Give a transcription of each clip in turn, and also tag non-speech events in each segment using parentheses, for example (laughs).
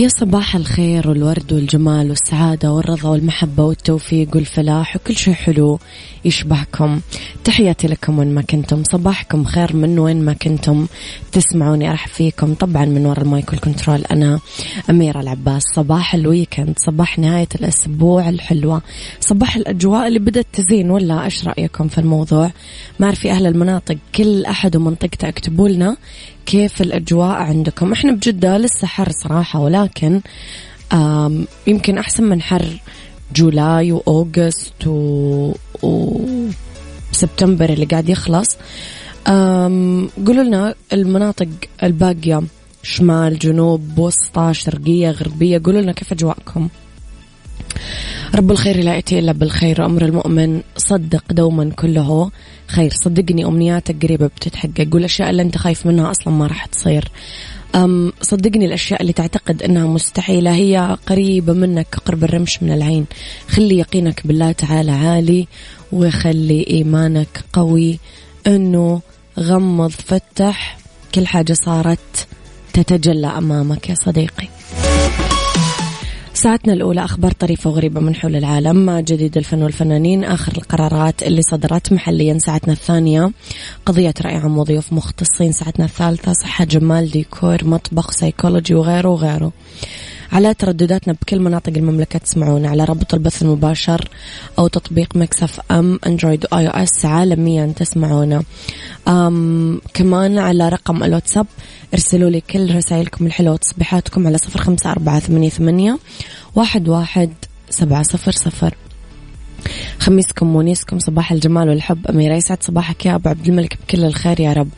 يا صباح الخير والورد والجمال والسعادة والرضا والمحبة والتوفيق والفلاح وكل شيء حلو يشبهكم. تحياتي لكم وين ما كنتم صباحكم خير من وين ما كنتم. تسمعوني أرحب فيكم طبعا من وراء ال mic وال control. أنا أميرة العباس. صباح ال weekend صباح نهاية الأسبوع الحلوة. صباح الأجواء اللي بدأت تزين ولا إيش رأيكم في الموضوع؟ ما أعرف أهل المناطق كل أحد ومنطقته اكتبوا لنا. كيف الأجواء عندكم؟ إحنا بجدة لسه حر صراحة ولكن يمكن أحسن من حر جولاي وأوغست و... وسبتمبر اللي قاعد يخلص. قولوا لنا المناطق الباقية شمال جنوب وسطى شرقية غربية قولوا لنا كيف أجواءكم؟ رب الخير لا يأتي إلا بالخير وأمر المؤمن صدق دوما كله. خير صدقني أمنياتك قريبة بتتحقق والأشياء اللي أنت خايف منها أصلا ما راح تصير. أم صدقني الأشياء اللي تعتقد أنها مستحيلة هي قريبة منك كقرب الرمش من العين. خلي يقينك بالله تعالى عالي وخلي إيمانك قوي. أنه غمض فتح كل حاجة صارت تتجلى أمامك يا صديقي. ساعتنا الأولى أخبار طريفة وغريبة من حول العالم. جديد الفن والفنانين آخر القرارات اللي صدرت محليا ساعتنا الثانية. قضية عام وضيوف مختصين ساعتنا الثالثة صحة جمال ديكور مطبخ سيكولوجي وغيره وغيره. على تردداتنا بكل مناطق المملكة تسمعونا على رابط البث المباشر أو تطبيق Mix FM Android و iOS عالميا تسمعونا. أم كمان على رقم الواتساب ارسلوا لي كل رسائلكم الحلوة وتصبيحاتكم على صفر خمسة أربعة ثمانية, ثمانية واحد, واحد سبعة صفر صفر. خميسكم ونيسكم صباح الجمال والحب. أميرة يسعد صباحك يا أبو عبد الملك بكل الخير يا رب.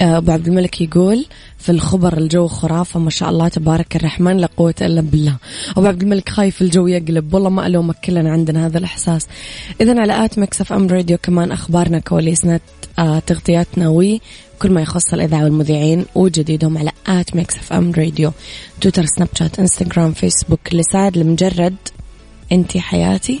آه، أبو عبد الملك يقول في الخبر الجو خرافة ما شاء الله تبارك الرحمن لا قوة إلا بالله. أبو عبد الملك خايف الجو يقلب والله ما ألومك كلنا عندنا هذا الإحساس. إذا على at Mix FM Radio كمان أخبارنا كواليسنا آه تغطياتنا وي كل ما يخص الإذاعة والمذيعين وجديدهم على at Mix FM Radio. تويتر سناب شات إنستغرام فيسبوك لسعد لمجرد أنتي حياتي.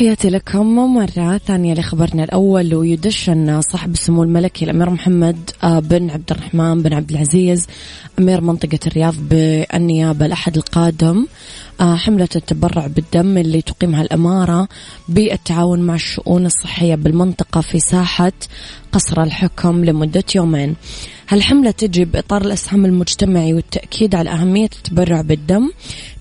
وتحياتي لكم مرة ثانية لخبرنا الأول ويدش أن صاحب السمو الملكي الأمير محمد آه، بن عبد الرحمن بن عبد العزيز أمير منطقة الرياض بالنيابة الأحد القادم. حملة التبرع بالدم اللي تقيمها الإمارة بالتعاون مع الشؤون الصحية بالمنطقة في ساحة قصر الحكم لمدة يومين. هالحملة تجي بإطار الإسهام المجتمعي والتأكيد على أهمية التبرع بالدم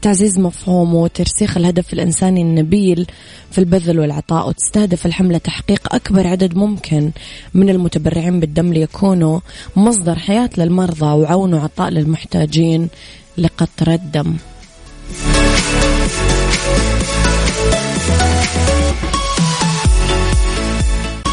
تعزيز مفهومه وترسيخ الهدف الإنساني النبيل في البذل والعطاء وتستهدف الحملة تحقيق أكبر عدد ممكن من المتبرعين بالدم ليكونوا مصدر حياة للمرضى وعون وعطاء للمحتاجين لقطرة دم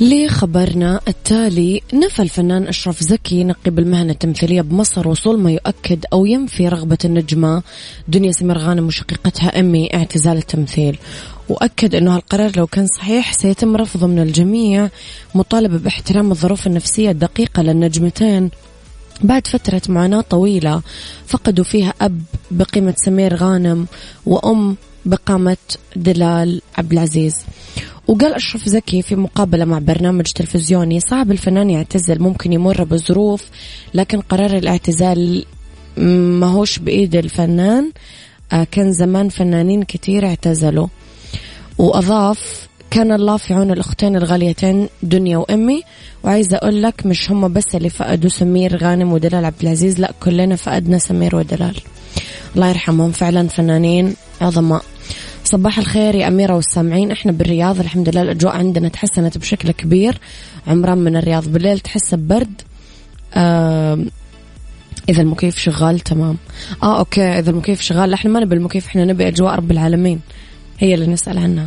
لخبرنا التالي نفى الفنان أشرف زكي نقيب المهنة التمثيلية بمصر وصول ما يؤكد أو ينفي رغبة النجمة. دنيا سمير غانم وشقيقتها أمي اعتزال التمثيل. وأكد أنه هالقرار لو كان صحيح سيتم رفضه من الجميع مطالبة باحترام الظروف النفسية الدقيقة للنجمتين. بعد فترة معاناة طويلة فقدوا فيها أب بقيمة سمير غانم وأم بقامة دلال عبد العزيز. وقال أشرف زكي في مقابلة مع برنامج تلفزيوني صعب الفنان يعتزل ممكن يمر بظروف لكن قرار الاعتزال ما هوش بإيد الفنان. آه، كان زمان فنانين كتير اعتزلوا. وأضاف كان الله في عون الأختين الغاليتين دنيا وأمي. وعايزة أقول لك مش هم بس اللي فقدوا سمير غانم ودلال عبد العزيز لأ كلنا فقدنا سمير ودلال. الله يرحمهم فعلا فنانين عظماء. صباح الخير يا أميرة والسامعين. إحنا بالرياض الحمد لله الأجواء عندنا تحسنت بشكل كبير. عمران من الرياض بالليل تحس ببرد آه إذا المكيف شغال تمام. آه أوكي إذا المكيف شغال إحنا ما نبي المكيف إحنا نبي أجواء رب العالمين. هي اللي نسأل عنها.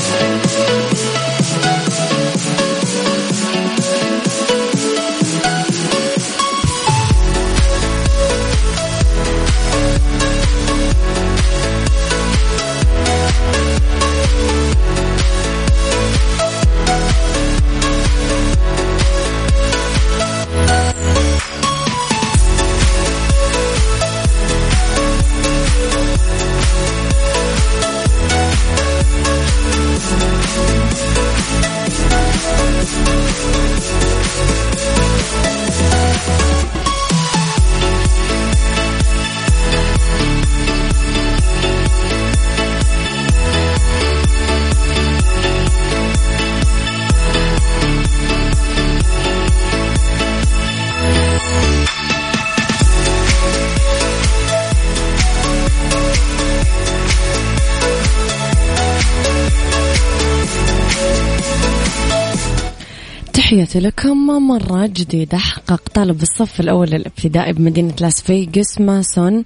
تحياتي لكم. مرة جديدة حقق طالب الصف الأول الابتدائي بمدينة لاس فيغاس ماسون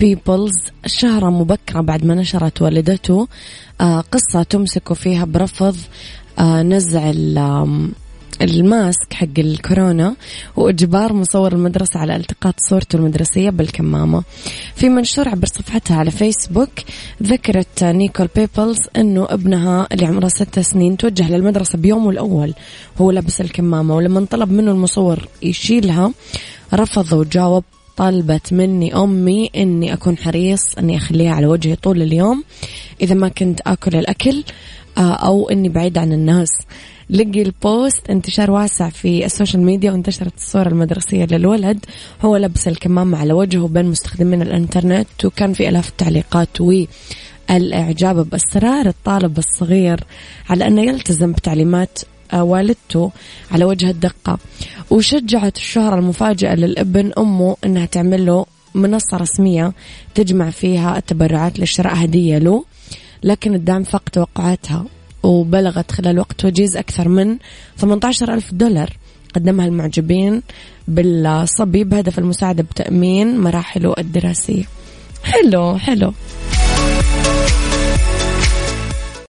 بيبلز. شهرة مبكرة بعد ما نشرت والدته. آه، قصة تمسك فيها برفض. آه، نزع ال mask حق الكورونا وإجبار مصور المدرسة على التقاط صورته المدرسية بالكمامة. في منشور عبر صفحتها على فيسبوك ذكرت نيكول بيبلز إنه ابنها اللي عمره ست سنين توجه للمدرسة بيومه الأول. وهو لابس الكمامة ولما طلب منه المصور يشيلها رفض وجاوب طلبت مني أمي أني أكون حريص أني أخليها على وجهي طول اليوم. إذا ما كنت أكل الأكل آه، أو أني بعيد عن الناس. لقي ال post انتشار واسع في ال social media وانتشرت الصورة المدرسية للولد. هو لبس الكمامة على وجهه بين مستخدمين الانترنت وكان في آلاف التعليقات و الإعجاب بإصرار الطالب الصغير على أنه يلتزم بتعليمات والدته على وجه الدقة. وشجعت الشهرة المفاجئة للابن أمه أنها تعمل له منصة رسمية تجمع فيها التبرعات لشراء هدية له لكن الدعم فاق توقعاتها وبلغت خلال وقت وجيز أكثر من 18 ألف دولار. قدمها المعجبين بالصبي بهدف المساعدة بتأمين مراحله الدراسية. حلو حلو.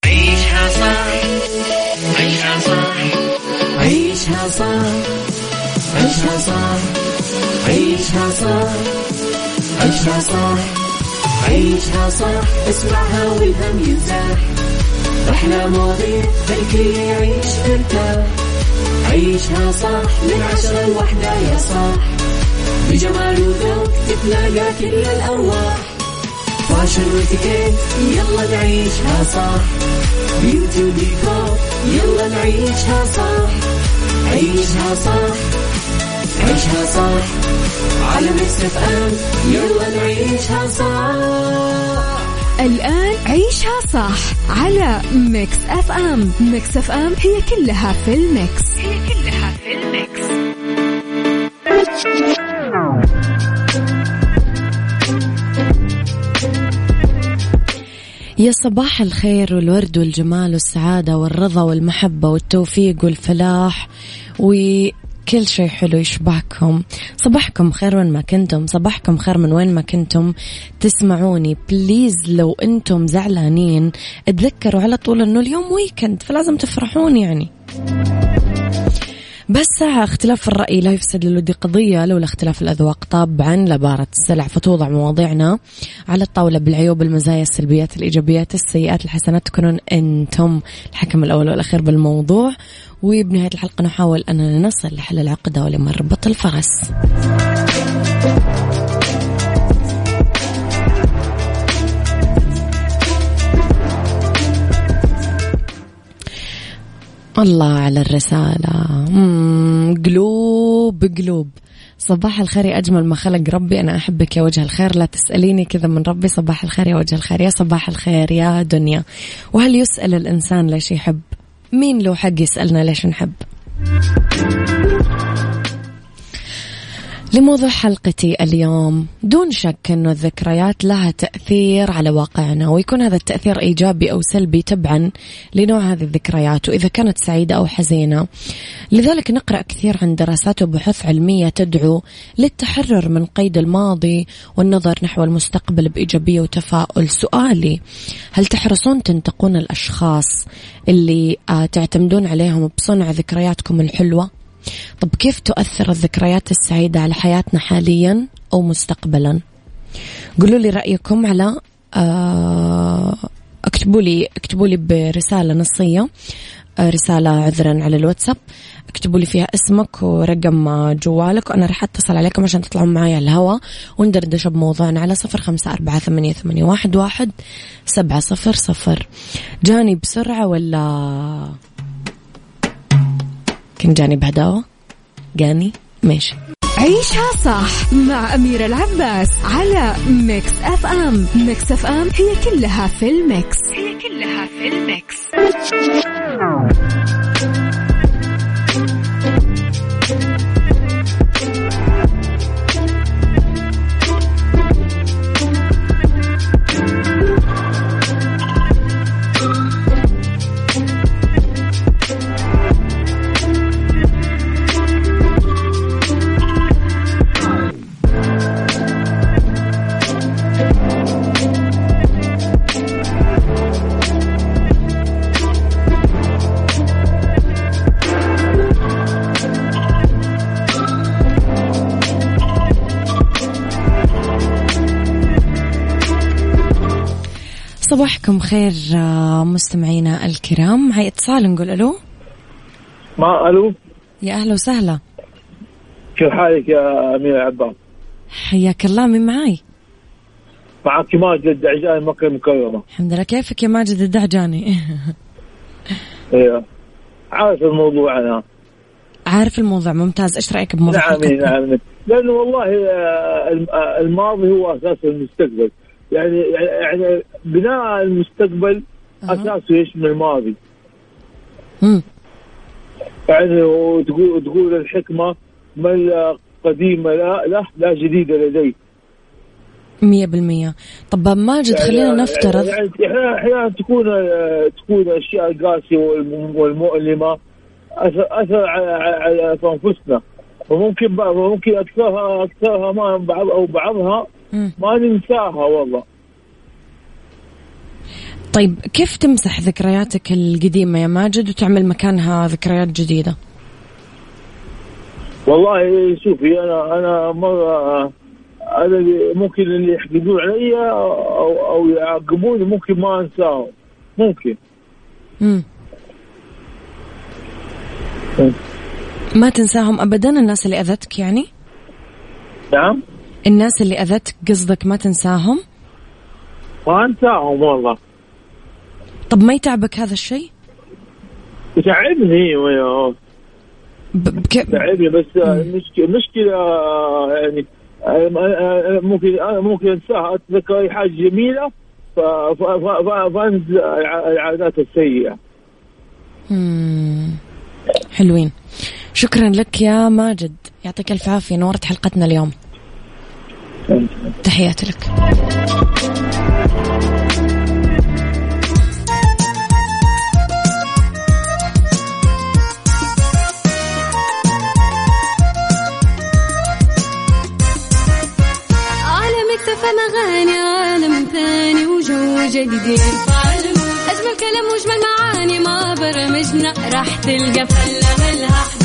عيشها صح عيشها صح عيشها صح عيشها صح عيشها صح عيشها صح عيشها صح اسمعها والهم ينزاح أحلى مواضيع خلي يعيش ترتاح عيشها صح من عشرة لوحدة يا صاح. بجمال وذوق تتلاقى كل الأرواح. fashion وإتيكيت يلا نعيشها صح. beauty وديكور يلا نعيشها صح. عيشها صح عيشها صح. على Mix FM يلا نعيشها صح. الآن عيشها صح على Mix FM. Mix FM هي كلها في ال Mix. هي كلها في ال Mix. يا صباح الخير والورد والجمال والسعادة والرضا والمحبة والتوفيق والفلاح وكل شيء حلو يشبهكم. صباحكم خير وين ما كنتم. صباحكم خير من وين ما كنتم. تسمعوني please لو أنتم زعلانين اتذكروا على طول انه اليوم weekend فلازم تفرحون يعني. بس ساعة اختلاف الرأي لا يفسد للود قضية لولا اختلاف الأذواق طبعا لبارت السلع. فتوضع مواضيعنا على الطاولة بالعيوب المزايا السلبيات الإيجابيات السيئات الحسنات. تكونون أنتم الحكم الأول والأخير بالموضوع. وبنهاية الحلقة نحاول أننا نصل لحل العقدة ولمربط الفرس. الله على الرسالة. قلوب قلوب. صباح الخير يا أجمل ما خلق ربي. أنا أحبك يا وجه الخير. لا تسأليني كذا من ربي. صباح الخير يا وجه الخير. يا صباح الخير يا دنيا. وهل يسأل الإنسان ليش يحب؟ مين له حق يسألنا ليش نحب؟ لموضوع حلقتي اليوم. دون شك أن الذكريات لها تأثير على واقعنا ويكون هذا التأثير إيجابي أو سلبي تبعا لنوع هذه الذكريات وإذا كانت سعيدة أو حزينة. لذلك نقرأ كثير عن دراسات وبحوث علمية تدعو للتحرر من قيد الماضي والنظر نحو المستقبل بإيجابية وتفاؤل. سؤالي هل تحرصون تنتقون الأشخاص اللي آه، تعتمدون عليهم بصنع ذكرياتكم الحلوة؟ طب كيف تؤثر الذكريات السعيدة على حياتنا حاليا أو مستقبلا؟ قولوا لي رأيكم على آه، اكتبوا لي اكتبوا لي برسالة نصية آه، رسالة عذرا على الواتساب. اكتبوا لي فيها اسمك ورقم جوالك وأنا راح أتصل عليكم عشان تطلعون معي على الهواء وندردش بموضوعنا على صفر خمسة أربعة ثمانية, ثمانية واحد, واحد سبعة صفر صفر. جاني بسرعة ولا كنت جاني بهداوة. جاني. ماشي. عيشها صح مع أميرة العباس على Mix FM. Mix FM هي كلها في ال Mix. هي كلها في ال Mix. صباحكم خير آه، مستمعينا الكرام. هاي اتصال نقول ألو؟ ما ألو؟ يا أهلا وسهلا. كيف حالك يا أمير عباس؟ حياك الله من معاي؟ معك ماجد الدعجاني مكة المكرمة. الحمد لله كيفك يا ماجد الدعجاني؟ (laughs) أيوه عارف الموضوع أنا. عارف الموضوع ممتاز. إيش رأيك بموضوع نعم؟ نعم. لأنه والله آه، آه، الماضي هو أساس المستقبل. يعني يعني بناء المستقبل أها. اساسه يشمل الماضي مم. يعني وتقول تقول الحكمة من لا قديم لا له لا جديد لديه مية بالمية طب ماجد خلينا نفترض يعني أحيانا تكون تكون الاشياء القاسية والم- والمؤلمة اثر أثر على أنفسنا وممكن ممكن اكثرها أكثرها ما بعض أو بعضها. ما ننساها والله. طيب كيف تمسح ذكرياتك القديمة يا ماجد وتعمل مكانها ذكريات جديدة؟ والله شوفي أنا أنا مرة أنا اللي- ممكن اللي يحقدون علي أو أو يعاقبوني ممكن ما أنساهم. ممكن. مم. مم. ما تنساهم ابدا الناس اللي أذتك يعني؟ نعم. الناس اللي اذتك قصدك ما تنساهم؟ ما أنساهم والله. طب ما يتعبك هذا الشيء؟ يتعبني بك... تعبني بس المشكلة المشكلة يعني ممكن أنا ممكن أنساها. أتذكر أي حاجة جميلة فانسى الع- العادات السيئة. مم. حلوين. شكرا لك يا ماجد. يعطيك ألف عافية. نورت حلقتنا اليوم. تحياتي لك. أغاني عالم ثاني وجو جديد. أجمل كلام وأجمل معاني ما برمجنا راح تلقى. فلة ملها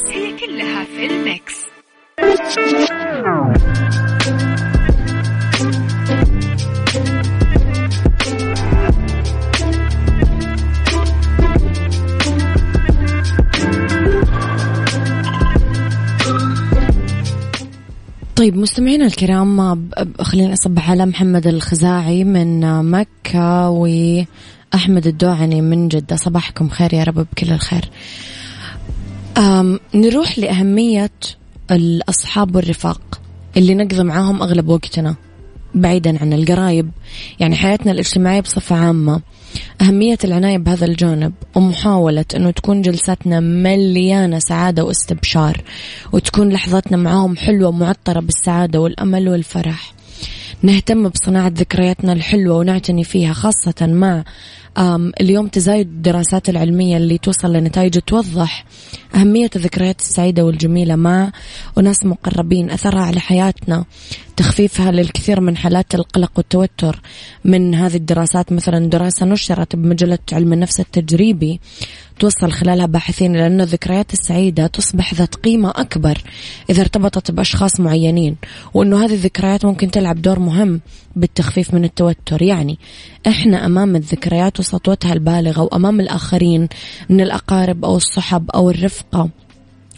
طيب مستمعينا الكرام خليني أصبح على محمد الخزاعي من مكة وأحمد الدوعني من جدة. صباحكم خير يا رب بكل الخير. نروح لأهمية الأصحاب والرفاق اللي نقضي معاهم أغلب وقتنا بعيدا عن القرايب. يعني حياتنا الاجتماعية بصفة عامة. أهمية العناية بهذا الجانب ومحاولة أنه تكون جلساتنا مليانة سعادة واستبشار وتكون لحظاتنا معاهم حلوة ومعطرة بالسعادة والأمل والفرح. نهتم بصناعة ذكرياتنا الحلوة ونعتني فيها خاصة مع اليوم تزايد الدراسات العلمية اللي توصل لنتائج توضح أهمية الذكريات السعيدة والجميلة مع أناس مقربين أثرها على حياتنا تخفيفها للكثير من حالات القلق والتوتر من هذه الدراسات. مثلا دراسة نشرت بمجلة علم النفس التجريبي توصل خلالها باحثين إلى أن الذكريات السعيدة تصبح ذات قيمة أكبر إذا ارتبطت بأشخاص معينين وأنه هذه الذكريات ممكن تلعب دور مهم بالتخفيف من التوتر. يعني إحنا أمام الذكريات وسطوتها البالغة وأمام الآخرين من الأقارب أو الصحب أو الرفقة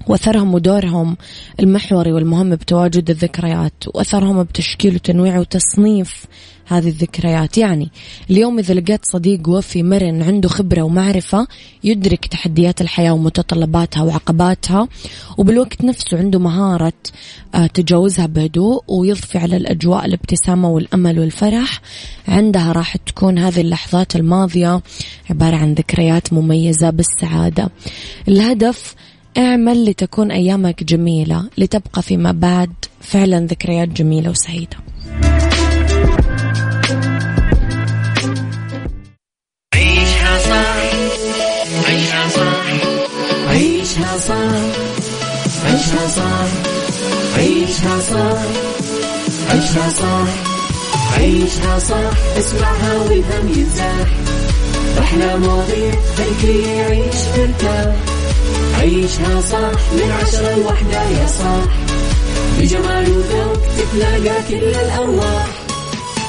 وأثرهم ودورهم المحوري والمهم بتواجد الذكريات وأثرهم بتشكيل وتنويع وتصنيف هذه الذكريات. يعني اليوم إذا لقيت صديق وفي مرن عنده خبرة ومعرفة يدرك تحديات الحياة ومتطلباتها وعقباتها وبالوقت نفسه عنده مهارة آه، تجاوزها بهدوء ويضفي على الأجواء الابتسامة والأمل والفرح عندها راح تكون هذه اللحظات الماضية عبارة عن ذكريات مميزة بالسعادة. الهدف اعمل لتكون أيامك جميلة لتبقى فيما بعد فعلا ذكريات جميلة وسعيدة. عيشها صح عيشها صح عيشها صح عيشها صح عيشها صح اسمعها والهم ينزاح أحلى مواضيع خلي يعيش ترتاح عيشها صح من عشرة لوحدة يا صاح. بجمال وذوق تتلاقى كل الأرواح.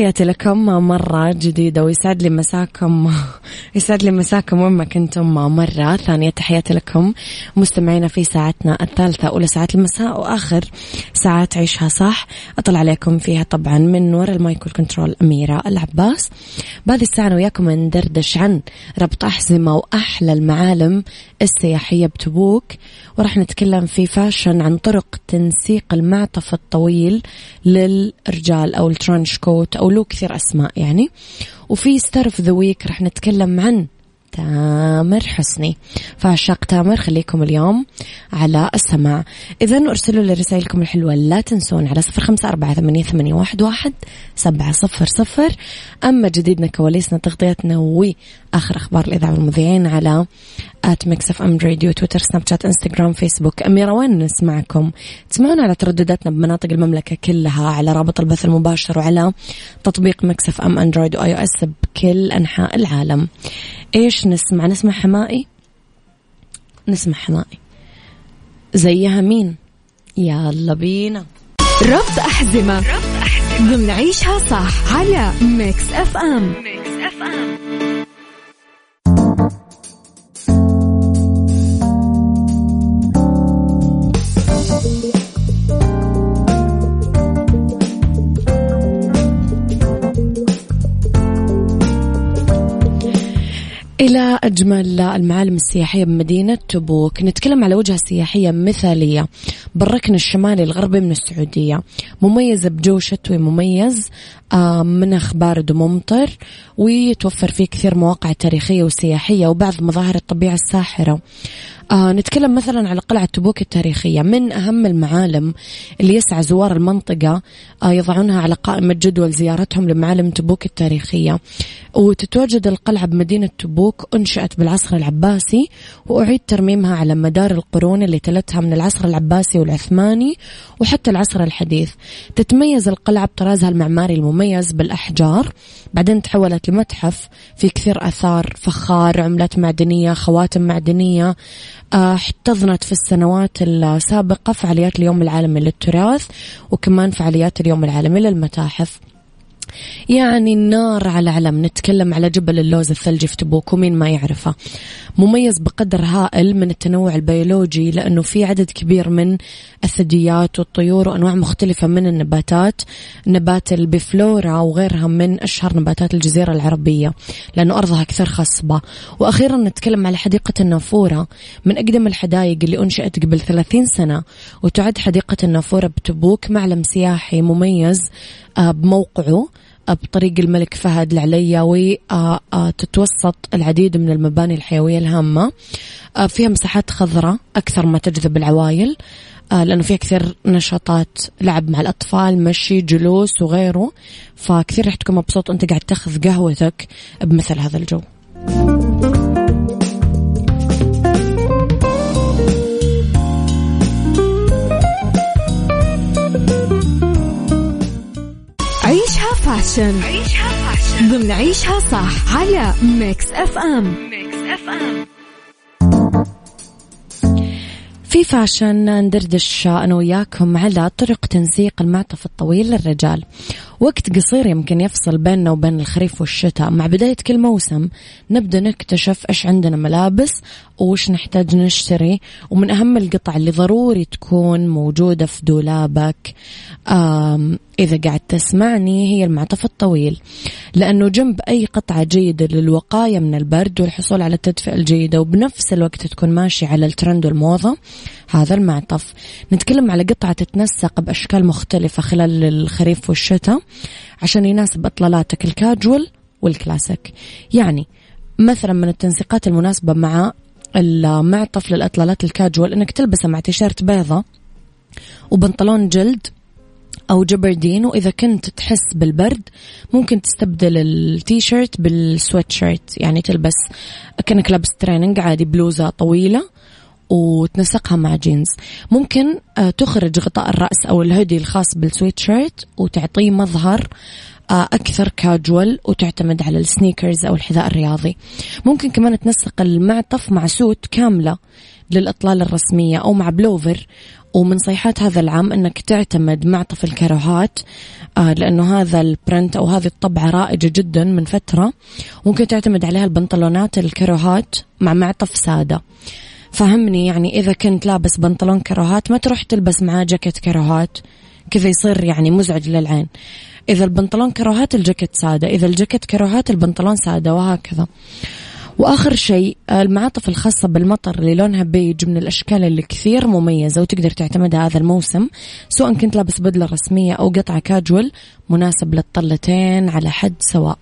تحياتي لكم مرة جديدة ويسعد لي مساكم (laughs) يسعد لي مساكم وين ما كنتم مرة ثانية. تحياتي لكم مستمعينا في ساعتنا الثالثة أولى ساعات المساء وآخر ساعات عيشها صح. أطلع عليكم فيها طبعا من وراء ال mic وال control أميرة العباس. بهذه الساعة أنا وياكم ندردش عن ربط أحزمة وأحلى المعالم السياحية بتبوك وراح نتكلم في فاشن عن طرق تنسيق المعطف الطويل للرجال أو ال trench coat أو له كثير أسماء يعني. وفي star of the week راح نتكلم عن تامر حسني. فعشاق تامر خليكم اليوم على السماع. إذا أرسلوا لي رسائلكم الحلوة لا تنسون على صفر خمسة أربعة ثمانية, واحد سبعة صفر صفر. أما جديدنا كواليسنا تغطيتنا وآخر أخبار الإذاعة والمذيعين على at Mix FM Radio تويتر سناب شات انستغرام فيسبوك أميرة وين نسمعكم؟ تسمعونا على تردداتنا بمناطق المملكة كلها على رابط البث المباشر وعلى تطبيق Mix FM Android و iOS بكل أنحاء العالم. إيش نسمع؟ نسمع حماقي؟ نسمع حماقي. زيها مين؟ يلا بينا. ربط أحزمة. ربط أحزمة. ضمن عيشها صح على Mix FM Mix FM إلى أجمل المعالم السياحية بمدينة تبوك. نتكلم على وجهة سياحية مثالية بالركن الشمالي الغربي من السعودية. مميزة بجو شتوي مميز. آه، منخ بارد وممطر ويتوفر فيه كثير مواقع تاريخية وسياحية وبعض مظاهر الطبيعة الساحرة. آه نتكلم مثلا على قلعة تبوك التاريخية. من أهم المعالم اللي يسعى زوار المنطقة آه يضعونها على قائمة جدول زيارتهم لمعالم تبوك التاريخية. وتتواجد القلعة بمدينة تبوك أنشأت بالعصر العباسي وأعيد ترميمها على مدار القرون اللي تلتها من العصر العباسي والعثماني وحتى العصر الحديث. تتميز القلعة بطرازها المعماري المميز بالأحجار. بعدين تحولت لمتحف في كثير أثار فخار عملات معدنية خواتم معدنية. آه، احتضنت في السنوات السابقة فعاليات اليوم العالمي للتراث وكمان فعاليات اليوم العالمي للمتاحف. يعني النار على علم نتكلم على جبل اللوز الثلجي في تبوك ومين ما يعرفه. مميز بقدر هائل من التنوع البيولوجي لأنه في عدد كبير من الثدييات والطيور وأنواع مختلفة من النباتات نبات البفلورا وغيرها من أشهر نباتات الجزيرة العربية لأنه أرضها كثير خصبة. وأخيرا نتكلم على حديقة النافورة. من أقدم الحدائق اللي أنشئت قبل 30 سنة وتعد حديقة النافورة بتبوك معلم سياحي مميز بموقعه بطريق الملك فهد العليا وتتوسط العديد من المباني الحيوية الهامة فيها مساحات خضراء أكثر ما تجذب العوائل لأنه فيها كثير نشاطات لعب مع الأطفال مشي جلوس وغيره فكثير رح تكون مبسوط أنت قاعد تاخذ قهوتك بمثل هذا الجو. fashion ضمن عيشها صح على Mix FM في fashion ندردش أنا وياكم على طرق تنسيق المعطف الطويل للرجال. وقت قصير يمكن يفصل بيننا وبين الخريف والشتاء. مع بداية كل موسم نبدأ نكتشف إيش عندنا ملابس وش نحتاج نشتري ومن أهم القطع اللي ضروري تكون موجودة في دولابك إذا قاعد تسمعني هي المعطف الطويل. لأنه جنب أي قطعة جيدة للوقاية من البرد والحصول على التدفئة الجيدة وبنفس الوقت تكون ماشي على الترند والموضة هذا المعطف. نتكلم على قطعة تتنسق بأشكال مختلفة خلال الخريف والشتاء عشان يناسب إطلالاتك الكاجوال والكلاسيك. يعني مثلا من التنسيقات المناسبة مع المعطف للإطلالات الكاجوال إنك تلبسه مع تيشيرت بيضة وبنطلون جلد أو جبردين وإذا كنت تحس بالبرد ممكن تستبدل ال T-shirt بال sweatshirt. يعني تلبس كأنك لابس training عادي بلوزة طويلة وتنسقها مع جينز. ممكن آه، تخرج غطاء الرأس أو الهودي الخاص بالسويت شيرت وتعطيه مظهر آه، أكثر كاجوال وتعتمد على ال sneakers أو الحذاء الرياضي. ممكن كمان تنسق المعطف مع suit كاملة للإطلال الرسمية أو مع بلوفر. ومن صيحات هذا العام أنك تعتمد معطف الكراهات آه لأنه هذا البرنت أو هذه الطبعة رائجة جدا من فترة. ممكن تعتمد عليها البنطلونات الكراهات مع معطف سادة. فهمني يعني إذا كنت لابس بنطلون كراهات ما تروح تلبس معاه جاكيت كراهات كذا يصير يعني مزعج للعين. إذا البنطلون كراهات الجاكيت سادة إذا الجاكيت كراهات البنطلون سادة وهكذا. وآخر شيء المعاطف الخاصة بالمطر اللي لونها بيج من الأشكال اللي كثير مميزة وتقدر تعتمدها هذا الموسم سواء كنت لابس بدلة رسمية أو قطعة كاجوال مناسب للطلتين على حد سواء.